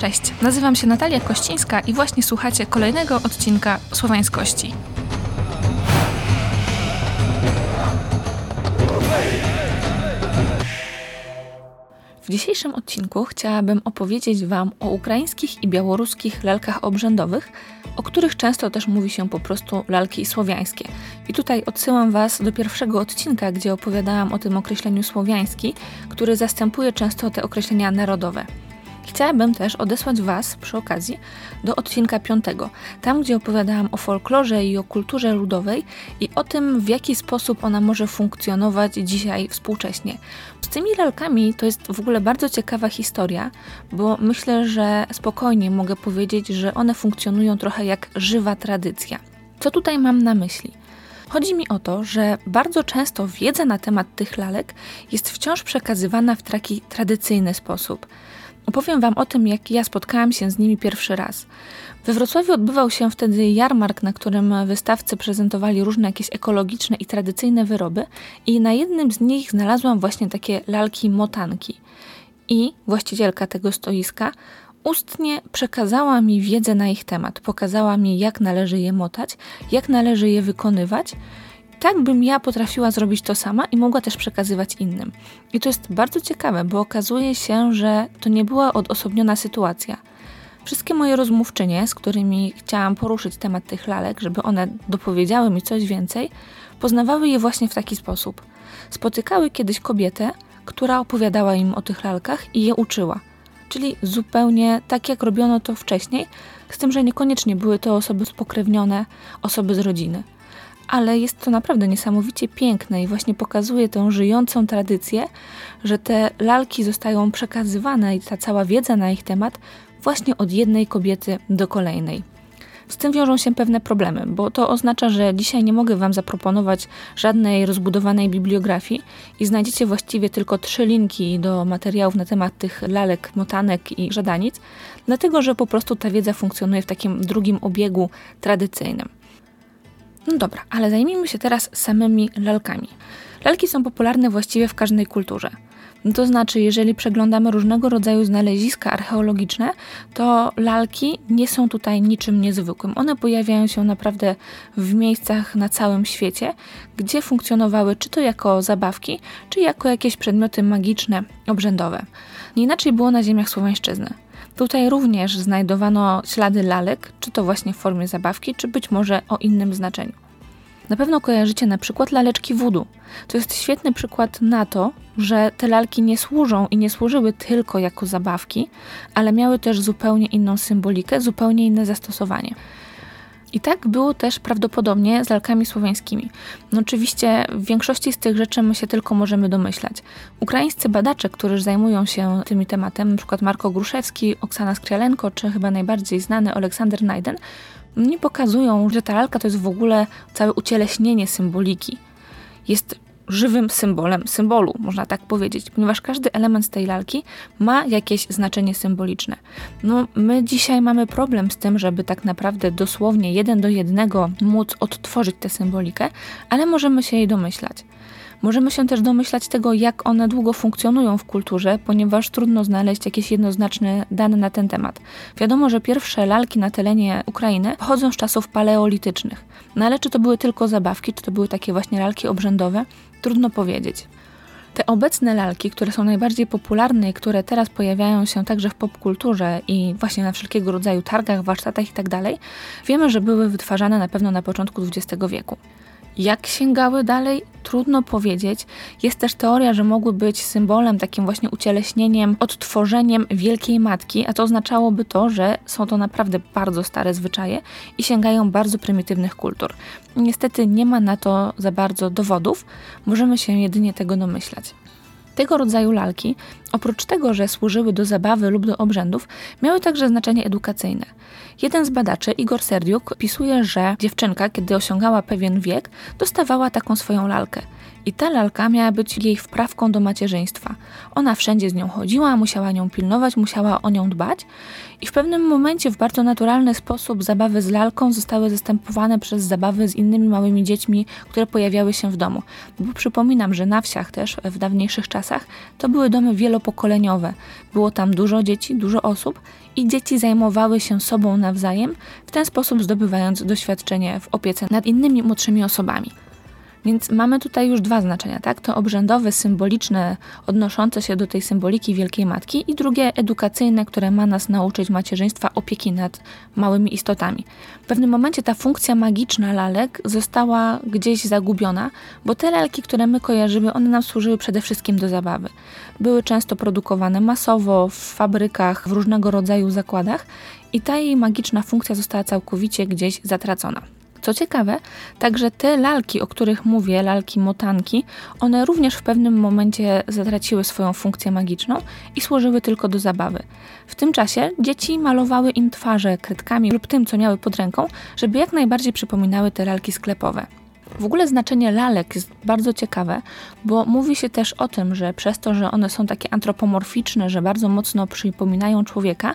Cześć, nazywam się Natalia Kościńska i właśnie słuchacie kolejnego odcinka Słowańskości. W dzisiejszym odcinku chciałabym opowiedzieć Wam o ukraińskich i białoruskich lalkach obrzędowych, o których często też mówi się po prostu lalki słowiańskie. I tutaj odsyłam Was do pierwszego odcinka, gdzie opowiadałam o tym określeniu słowiański, który zastępuje często te określenia narodowe. Chciałabym też odesłać Was przy okazji do odcinka piątego, tam gdzie opowiadałam o folklorze i o kulturze ludowej i o tym, w jaki sposób ona może funkcjonować dzisiaj współcześnie. Z tymi lalkami to jest w ogóle bardzo ciekawa historia, bo myślę, że spokojnie mogę powiedzieć, że one funkcjonują trochę jak żywa tradycja. Co tutaj mam na myśli? Chodzi mi o to, że bardzo często wiedza na temat tych lalek jest wciąż przekazywana w taki tradycyjny sposób. Opowiem Wam o tym, jak ja spotkałam się z nimi pierwszy raz. We Wrocławiu odbywał się wtedy jarmark, na którym wystawcy prezentowali różne jakieś ekologiczne i tradycyjne wyroby, i na jednym z nich znalazłam właśnie takie lalki motanki. I właścicielka tego stoiska ustnie przekazała mi wiedzę na ich temat, pokazała mi, jak należy je motać, jak należy je wykonywać tak bym ja potrafiła zrobić to sama i mogła też przekazywać innym. I to jest bardzo ciekawe, bo okazuje się, że to nie była odosobniona sytuacja. Wszystkie moje rozmówczynie, z którymi chciałam poruszyć temat tych lalek, żeby one dopowiedziały mi coś więcej, poznawały je właśnie w taki sposób. Spotykały kiedyś kobietę, która opowiadała im o tych lalkach i je uczyła. Czyli zupełnie tak, jak robiono to wcześniej, z tym, że niekoniecznie były to osoby spokrewnione, osoby z rodziny ale jest to naprawdę niesamowicie piękne i właśnie pokazuje tę żyjącą tradycję, że te lalki zostają przekazywane i ta cała wiedza na ich temat właśnie od jednej kobiety do kolejnej. Z tym wiążą się pewne problemy, bo to oznacza, że dzisiaj nie mogę Wam zaproponować żadnej rozbudowanej bibliografii i znajdziecie właściwie tylko trzy linki do materiałów na temat tych lalek, motanek i żadanic, dlatego że po prostu ta wiedza funkcjonuje w takim drugim obiegu tradycyjnym. No dobra, ale zajmijmy się teraz samymi lalkami. Lalki są popularne właściwie w każdej kulturze. No to znaczy, jeżeli przeglądamy różnego rodzaju znaleziska archeologiczne, to lalki nie są tutaj niczym niezwykłym. One pojawiają się naprawdę w miejscach na całym świecie, gdzie funkcjonowały czy to jako zabawki, czy jako jakieś przedmioty magiczne, obrzędowe. Nie inaczej było na ziemiach słowańszczyzny. Tutaj również znajdowano ślady lalek, czy to właśnie w formie zabawki, czy być może o innym znaczeniu. Na pewno kojarzycie na przykład laleczki wudu. To jest świetny przykład na to, że te lalki nie służą i nie służyły tylko jako zabawki, ale miały też zupełnie inną symbolikę, zupełnie inne zastosowanie. I tak było też prawdopodobnie z lalkami słowiańskimi. No oczywiście w większości z tych rzeczy my się tylko możemy domyślać. Ukraińscy badacze, którzy zajmują się tym tematem, np. Marko Gruszewski, Oksana Skrialenko, czy chyba najbardziej znany Aleksander Najden, nie pokazują, że ta lalka to jest w ogóle całe ucieleśnienie symboliki. Jest żywym symbolem symbolu, można tak powiedzieć, ponieważ każdy element tej lalki ma jakieś znaczenie symboliczne. No, my dzisiaj mamy problem z tym, żeby tak naprawdę dosłownie jeden do jednego móc odtworzyć tę symbolikę, ale możemy się jej domyślać. Możemy się też domyślać tego, jak one długo funkcjonują w kulturze, ponieważ trudno znaleźć jakieś jednoznaczne dane na ten temat. Wiadomo, że pierwsze lalki na terenie Ukrainy pochodzą z czasów paleolitycznych. No ale czy to były tylko zabawki, czy to były takie właśnie lalki obrzędowe, trudno powiedzieć. Te obecne lalki, które są najbardziej popularne i które teraz pojawiają się także w popkulturze i właśnie na wszelkiego rodzaju targach, warsztatach itd., tak wiemy, że były wytwarzane na pewno na początku XX wieku. Jak sięgały dalej, trudno powiedzieć. Jest też teoria, że mogły być symbolem, takim właśnie ucieleśnieniem, odtworzeniem Wielkiej Matki, a to oznaczałoby to, że są to naprawdę bardzo stare zwyczaje i sięgają bardzo prymitywnych kultur. Niestety nie ma na to za bardzo dowodów, możemy się jedynie tego domyślać. Tego rodzaju lalki, oprócz tego, że służyły do zabawy lub do obrzędów, miały także znaczenie edukacyjne. Jeden z badaczy, Igor Serdiuk, pisuje, że dziewczynka, kiedy osiągała pewien wiek, dostawała taką swoją lalkę. I ta lalka miała być jej wprawką do macierzyństwa. Ona wszędzie z nią chodziła, musiała nią pilnować, musiała o nią dbać. I w pewnym momencie w bardzo naturalny sposób zabawy z lalką zostały zastępowane przez zabawy z innymi małymi dziećmi, które pojawiały się w domu. Bo przypominam, że na wsiach też w dawniejszych czasach to były domy wielopokoleniowe. Było tam dużo dzieci, dużo osób i dzieci zajmowały się sobą nawzajem, w ten sposób zdobywając doświadczenie w opiece nad innymi młodszymi osobami. Więc mamy tutaj już dwa znaczenia, tak? To obrzędowe, symboliczne, odnoszące się do tej symboliki Wielkiej Matki i drugie edukacyjne, które ma nas nauczyć macierzyństwa opieki nad małymi istotami. W pewnym momencie ta funkcja magiczna lalek została gdzieś zagubiona, bo te lalki, które my kojarzymy, one nam służyły przede wszystkim do zabawy. Były często produkowane masowo w fabrykach, w różnego rodzaju zakładach i ta jej magiczna funkcja została całkowicie gdzieś zatracona. Co ciekawe, także te lalki, o których mówię, lalki motanki, one również w pewnym momencie zatraciły swoją funkcję magiczną i służyły tylko do zabawy. W tym czasie dzieci malowały im twarze kredkami lub tym, co miały pod ręką, żeby jak najbardziej przypominały te lalki sklepowe. W ogóle znaczenie lalek jest bardzo ciekawe, bo mówi się też o tym, że przez to, że one są takie antropomorficzne, że bardzo mocno przypominają człowieka,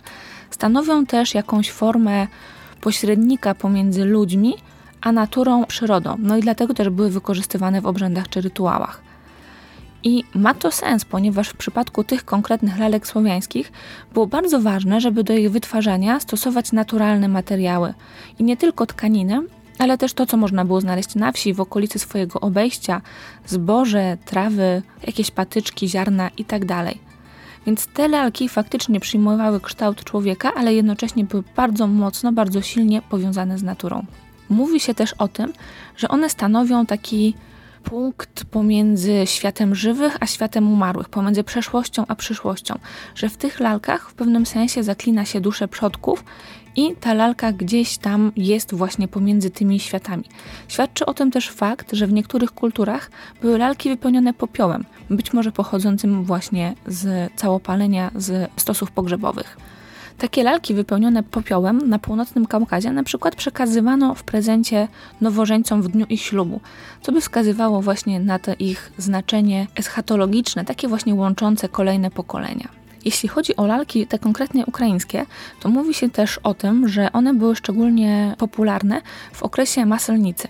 stanowią też jakąś formę pośrednika pomiędzy ludźmi a naturą, przyrodą. No i dlatego też były wykorzystywane w obrzędach czy rytuałach. I ma to sens, ponieważ w przypadku tych konkretnych lalek słowiańskich było bardzo ważne, żeby do ich wytwarzania stosować naturalne materiały. I nie tylko tkaniny, ale też to, co można było znaleźć na wsi, w okolicy swojego obejścia, zboże, trawy, jakieś patyczki, ziarna itd. Tak Więc te lalki faktycznie przyjmowały kształt człowieka, ale jednocześnie były bardzo mocno, bardzo silnie powiązane z naturą. Mówi się też o tym, że one stanowią taki punkt pomiędzy światem żywych a światem umarłych, pomiędzy przeszłością a przyszłością, że w tych lalkach w pewnym sensie zaklina się duszę przodków i ta lalka gdzieś tam jest właśnie pomiędzy tymi światami. Świadczy o tym też fakt, że w niektórych kulturach były lalki wypełnione popiołem, być może pochodzącym właśnie z całopalenia z stosów pogrzebowych. Takie lalki wypełnione popiołem na północnym Kaukazie na przykład przekazywano w prezencie nowożeńcom w dniu ich ślubu, co by wskazywało właśnie na to ich znaczenie eschatologiczne, takie właśnie łączące kolejne pokolenia. Jeśli chodzi o lalki te konkretnie ukraińskie, to mówi się też o tym, że one były szczególnie popularne w okresie maselnicy.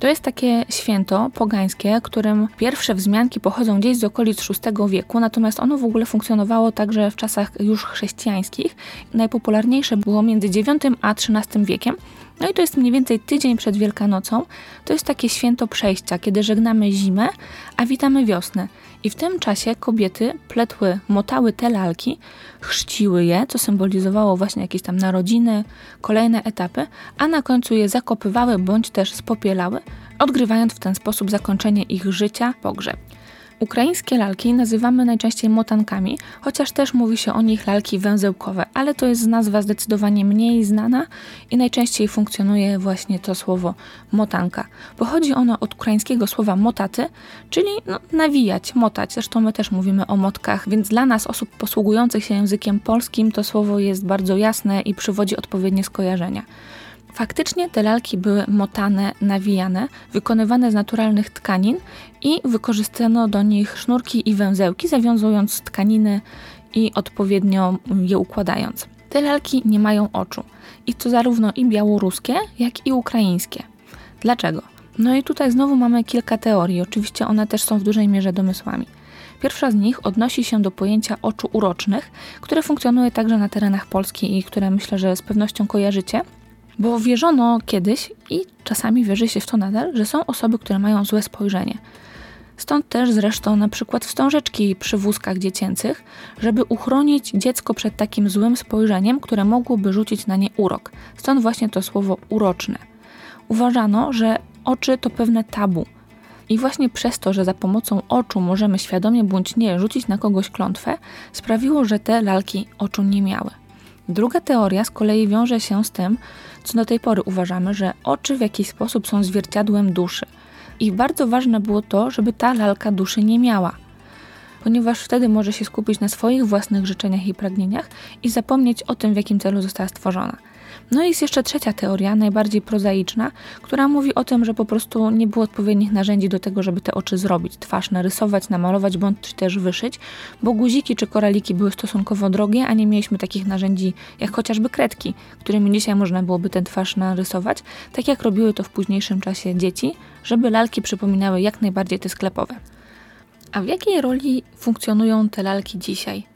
To jest takie święto pogańskie, którym pierwsze wzmianki pochodzą gdzieś z okolic VI wieku, natomiast ono w ogóle funkcjonowało także w czasach już chrześcijańskich. Najpopularniejsze było między IX a XIII wiekiem. No i to jest mniej więcej tydzień przed Wielkanocą. To jest takie święto przejścia, kiedy żegnamy zimę, a witamy wiosnę. I w tym czasie kobiety pletły, motały te lalki, chrzciły je, co symbolizowało właśnie jakieś tam narodziny, kolejne etapy, a na końcu je zakopywały bądź też spopielały, odgrywając w ten sposób zakończenie ich życia, pogrzeb. Ukraińskie lalki nazywamy najczęściej motankami, chociaż też mówi się o nich lalki węzełkowe, ale to jest nazwa zdecydowanie mniej znana i najczęściej funkcjonuje właśnie to słowo motanka. Pochodzi ono od ukraińskiego słowa motaty, czyli no, nawijać, motać. Zresztą my też mówimy o motkach, więc dla nas, osób posługujących się językiem polskim, to słowo jest bardzo jasne i przywodzi odpowiednie skojarzenia. Faktycznie te lalki były motane, nawijane, wykonywane z naturalnych tkanin i wykorzystano do nich sznurki i węzełki, zawiązując tkaniny i odpowiednio je układając. Te lalki nie mają oczu i to zarówno i białoruskie, jak i ukraińskie. Dlaczego? No i tutaj znowu mamy kilka teorii, oczywiście one też są w dużej mierze domysłami. Pierwsza z nich odnosi się do pojęcia oczu urocznych, które funkcjonuje także na terenach Polski i które myślę, że z pewnością kojarzycie. Bo wierzono kiedyś i czasami wierzy się w to nadal, że są osoby, które mają złe spojrzenie. Stąd też zresztą na przykład wstążeczki przy wózkach dziecięcych, żeby uchronić dziecko przed takim złym spojrzeniem, które mogłoby rzucić na nie urok. Stąd właśnie to słowo uroczne. Uważano, że oczy to pewne tabu. I właśnie przez to, że za pomocą oczu możemy świadomie bądź nie rzucić na kogoś klątwę, sprawiło, że te lalki oczu nie miały. Druga teoria z kolei wiąże się z tym, co do tej pory uważamy, że oczy w jakiś sposób są zwierciadłem duszy. I bardzo ważne było to, żeby ta lalka duszy nie miała, ponieważ wtedy może się skupić na swoich własnych życzeniach i pragnieniach i zapomnieć o tym, w jakim celu została stworzona. No i jest jeszcze trzecia teoria, najbardziej prozaiczna, która mówi o tym, że po prostu nie było odpowiednich narzędzi do tego, żeby te oczy zrobić, twarz narysować, namalować bądź też wyszyć, bo guziki czy koraliki były stosunkowo drogie, a nie mieliśmy takich narzędzi jak chociażby kredki, którymi dzisiaj można byłoby tę twarz narysować, tak jak robiły to w późniejszym czasie dzieci, żeby lalki przypominały jak najbardziej te sklepowe. A w jakiej roli funkcjonują te lalki dzisiaj?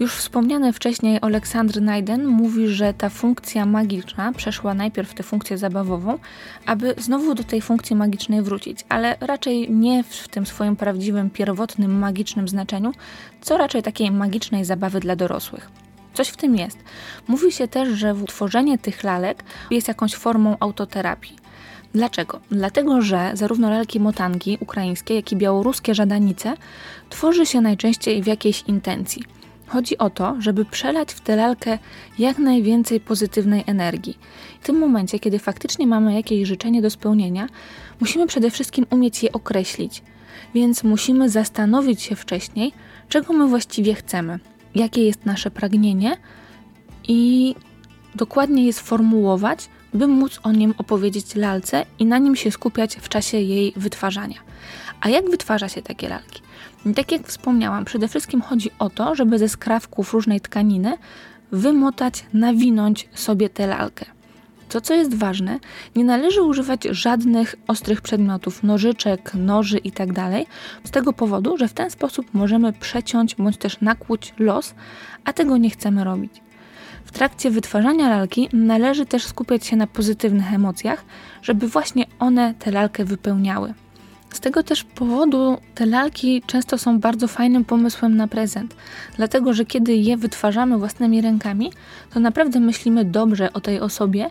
Już wspomniany wcześniej Aleksandr Najden mówi, że ta funkcja magiczna przeszła najpierw tę funkcję zabawową, aby znowu do tej funkcji magicznej wrócić, ale raczej nie w tym swoim prawdziwym, pierwotnym, magicznym znaczeniu, co raczej takiej magicznej zabawy dla dorosłych. Coś w tym jest. Mówi się też, że tworzenie tych lalek jest jakąś formą autoterapii. Dlaczego? Dlatego, że zarówno lalki motangi ukraińskie, jak i białoruskie żadanice tworzy się najczęściej w jakiejś intencji. Chodzi o to, żeby przelać w tę lalkę jak najwięcej pozytywnej energii. W tym momencie, kiedy faktycznie mamy jakieś życzenie do spełnienia, musimy przede wszystkim umieć je określić. Więc musimy zastanowić się wcześniej, czego my właściwie chcemy, jakie jest nasze pragnienie i dokładnie je sformułować, by móc o nim opowiedzieć lalce i na nim się skupiać w czasie jej wytwarzania. A jak wytwarza się takie lalki? Tak jak wspomniałam, przede wszystkim chodzi o to, żeby ze skrawków różnej tkaniny wymotać, nawinąć sobie tę lalkę. To, co jest ważne, nie należy używać żadnych ostrych przedmiotów, nożyczek, noży itd. Tak z tego powodu, że w ten sposób możemy przeciąć bądź też nakłuć los, a tego nie chcemy robić. W trakcie wytwarzania lalki należy też skupiać się na pozytywnych emocjach, żeby właśnie one tę lalkę wypełniały. Z tego też powodu te lalki często są bardzo fajnym pomysłem na prezent, dlatego że kiedy je wytwarzamy własnymi rękami, to naprawdę myślimy dobrze o tej osobie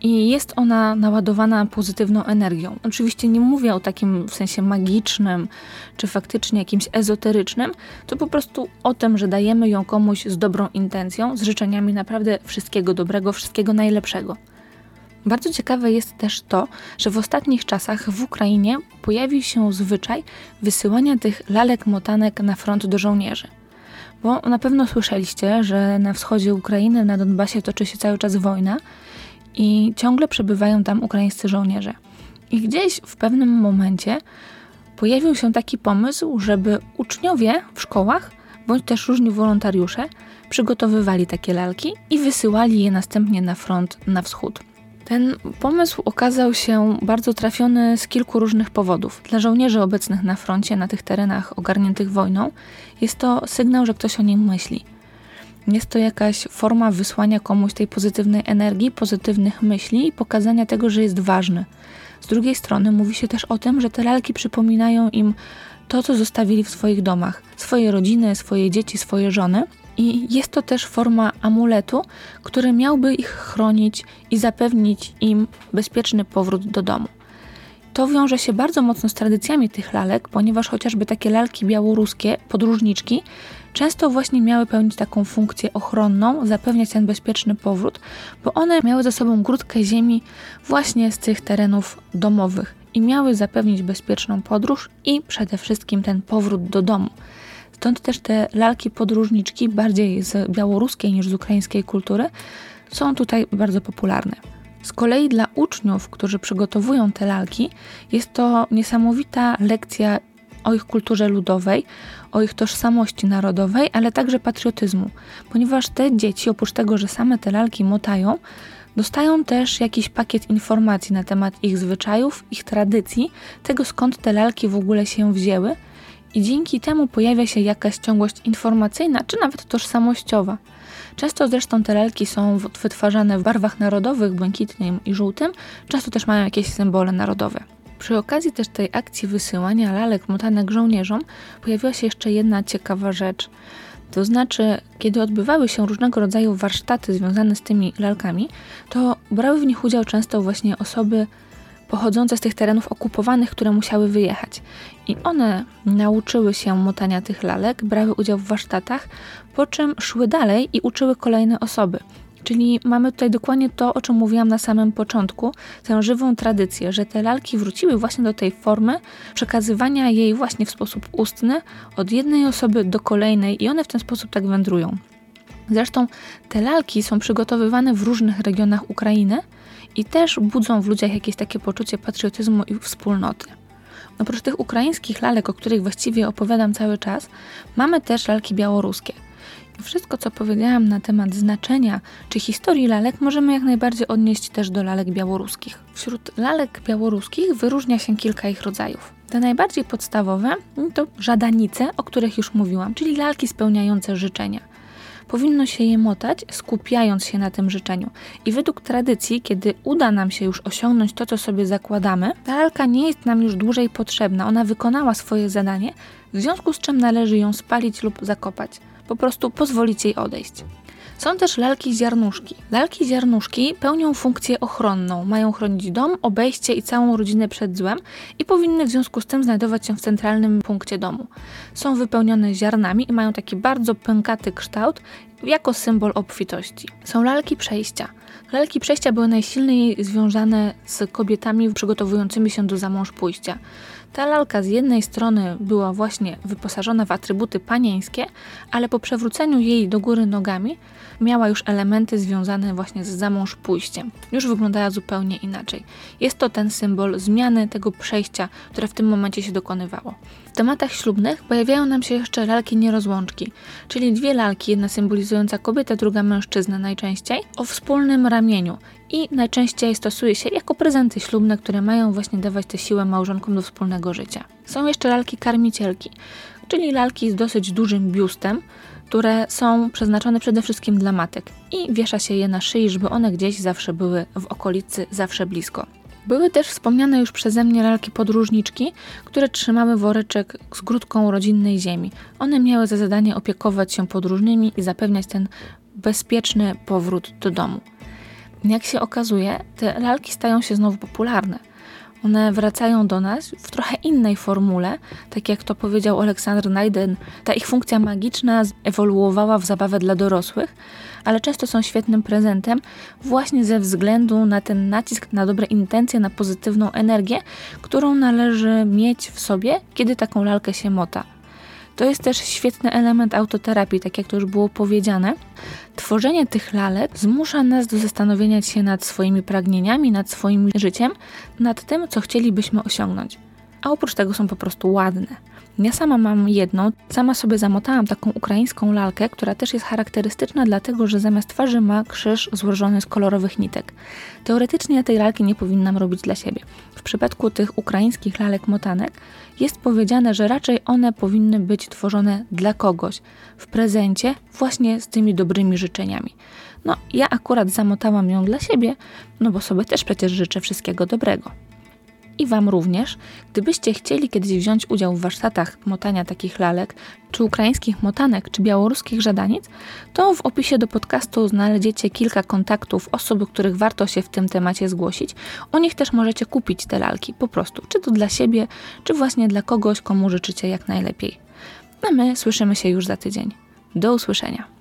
i jest ona naładowana pozytywną energią. Oczywiście nie mówię o takim w sensie magicznym, czy faktycznie jakimś ezoterycznym, to po prostu o tym, że dajemy ją komuś z dobrą intencją, z życzeniami naprawdę wszystkiego dobrego, wszystkiego najlepszego. Bardzo ciekawe jest też to, że w ostatnich czasach w Ukrainie pojawił się zwyczaj wysyłania tych lalek motanek na front do żołnierzy. Bo na pewno słyszeliście, że na wschodzie Ukrainy, na Donbasie toczy się cały czas wojna i ciągle przebywają tam ukraińscy żołnierze. I gdzieś w pewnym momencie pojawił się taki pomysł, żeby uczniowie w szkołach bądź też różni wolontariusze przygotowywali takie lalki i wysyłali je następnie na front na wschód. Ten pomysł okazał się bardzo trafiony z kilku różnych powodów. Dla żołnierzy obecnych na froncie, na tych terenach ogarniętych wojną, jest to sygnał, że ktoś o nim myśli. Jest to jakaś forma wysłania komuś tej pozytywnej energii, pozytywnych myśli i pokazania tego, że jest ważny. Z drugiej strony mówi się też o tym, że te lalki przypominają im to, co zostawili w swoich domach, swoje rodziny, swoje dzieci, swoje żony i jest to też forma amuletu, który miałby ich chronić i zapewnić im bezpieczny powrót do domu. To wiąże się bardzo mocno z tradycjami tych lalek, ponieważ chociażby takie lalki białoruskie, podróżniczki, często właśnie miały pełnić taką funkcję ochronną, zapewniać ten bezpieczny powrót, bo one miały ze sobą grudkę ziemi właśnie z tych terenów domowych i miały zapewnić bezpieczną podróż i przede wszystkim ten powrót do domu. Stąd też te lalki podróżniczki, bardziej z białoruskiej niż z ukraińskiej kultury, są tutaj bardzo popularne. Z kolei dla uczniów, którzy przygotowują te lalki, jest to niesamowita lekcja o ich kulturze ludowej, o ich tożsamości narodowej, ale także patriotyzmu, ponieważ te dzieci, oprócz tego, że same te lalki motają, dostają też jakiś pakiet informacji na temat ich zwyczajów, ich tradycji, tego skąd te lalki w ogóle się wzięły i dzięki temu pojawia się jakaś ciągłość informacyjna czy nawet tożsamościowa. Często zresztą te lalki są wytwarzane w barwach narodowych, błękitnym i żółtym, często też mają jakieś symbole narodowe. Przy okazji też tej akcji wysyłania lalek motanek żołnierzom pojawiła się jeszcze jedna ciekawa rzecz. To znaczy, kiedy odbywały się różnego rodzaju warsztaty związane z tymi lalkami, to brały w nich udział często właśnie osoby pochodzące z tych terenów okupowanych, które musiały wyjechać. I one nauczyły się motania tych lalek, brały udział w warsztatach, po czym szły dalej i uczyły kolejne osoby. Czyli mamy tutaj dokładnie to, o czym mówiłam na samym początku, tę żywą tradycję, że te lalki wróciły właśnie do tej formy przekazywania jej właśnie w sposób ustny od jednej osoby do kolejnej i one w ten sposób tak wędrują. Zresztą te lalki są przygotowywane w różnych regionach Ukrainy i też budzą w ludziach jakieś takie poczucie patriotyzmu i wspólnoty. Oprócz tych ukraińskich lalek, o których właściwie opowiadam cały czas, mamy też lalki białoruskie. Wszystko, co powiedziałam na temat znaczenia czy historii lalek, możemy jak najbardziej odnieść też do lalek białoruskich. Wśród lalek białoruskich wyróżnia się kilka ich rodzajów. Te najbardziej podstawowe to żadanice, o których już mówiłam, czyli lalki spełniające życzenia powinno się je motać, skupiając się na tym życzeniu. I według tradycji, kiedy uda nam się już osiągnąć to, co sobie zakładamy, ta lalka nie jest nam już dłużej potrzebna. Ona wykonała swoje zadanie, w związku z czym należy ją spalić lub zakopać. Po prostu pozwolić jej odejść. Są też lalki ziarnuszki. Lalki ziarnuszki pełnią funkcję ochronną, mają chronić dom, obejście i całą rodzinę przed złem i powinny w związku z tym znajdować się w centralnym punkcie domu. Są wypełnione ziarnami i mają taki bardzo pękaty kształt jako symbol obfitości. Są lalki przejścia. Lalki przejścia były najsilniej związane z kobietami przygotowującymi się do zamąż pójścia. Ta lalka z jednej strony była właśnie wyposażona w atrybuty panieńskie, ale po przewróceniu jej do góry nogami miała już elementy związane właśnie z zamąż pójściem. Już wyglądała zupełnie inaczej. Jest to ten symbol zmiany tego przejścia, które w tym momencie się dokonywało. W tematach ślubnych pojawiają nam się jeszcze lalki nierozłączki, czyli dwie lalki, jedna symbolizująca kobietę, druga mężczyznę najczęściej, o wspólnym ramieniu i najczęściej stosuje się jako prezenty ślubne, które mają właśnie dawać tę siłę małżonkom do wspólnego życia. Są jeszcze lalki karmicielki, czyli lalki z dosyć dużym biustem, które są przeznaczone przede wszystkim dla matek i wiesza się je na szyi, żeby one gdzieś zawsze były w okolicy, zawsze blisko. Były też wspomniane już przeze mnie lalki podróżniczki, które trzymały woreczek z grudką rodzinnej ziemi. One miały za zadanie opiekować się podróżnymi i zapewniać ten bezpieczny powrót do domu. Jak się okazuje, te lalki stają się znowu popularne. One wracają do nas w trochę innej formule, tak jak to powiedział Aleksander Naiden. Ta ich funkcja magiczna ewoluowała w zabawę dla dorosłych, ale często są świetnym prezentem właśnie ze względu na ten nacisk na dobre intencje, na pozytywną energię, którą należy mieć w sobie, kiedy taką lalkę się mota. To jest też świetny element autoterapii, tak jak to już było powiedziane. Tworzenie tych lalek zmusza nas do zastanowienia się nad swoimi pragnieniami, nad swoim życiem, nad tym, co chcielibyśmy osiągnąć. A oprócz tego są po prostu ładne. Ja sama mam jedną, sama sobie zamotałam taką ukraińską lalkę, która też jest charakterystyczna dlatego, że zamiast twarzy ma krzyż złożony z kolorowych nitek. Teoretycznie tej lalki nie powinnam robić dla siebie. W przypadku tych ukraińskich lalek motanek jest powiedziane, że raczej one powinny być tworzone dla kogoś, w prezencie, właśnie z tymi dobrymi życzeniami. No, ja akurat zamotałam ją dla siebie, no bo sobie też przecież życzę wszystkiego dobrego i Wam również. Gdybyście chcieli kiedyś wziąć udział w warsztatach motania takich lalek, czy ukraińskich motanek, czy białoruskich żadanic, to w opisie do podcastu znajdziecie kilka kontaktów osób, których warto się w tym temacie zgłosić. U nich też możecie kupić te lalki po prostu, czy to dla siebie, czy właśnie dla kogoś, komu życzycie jak najlepiej. A my słyszymy się już za tydzień. Do usłyszenia.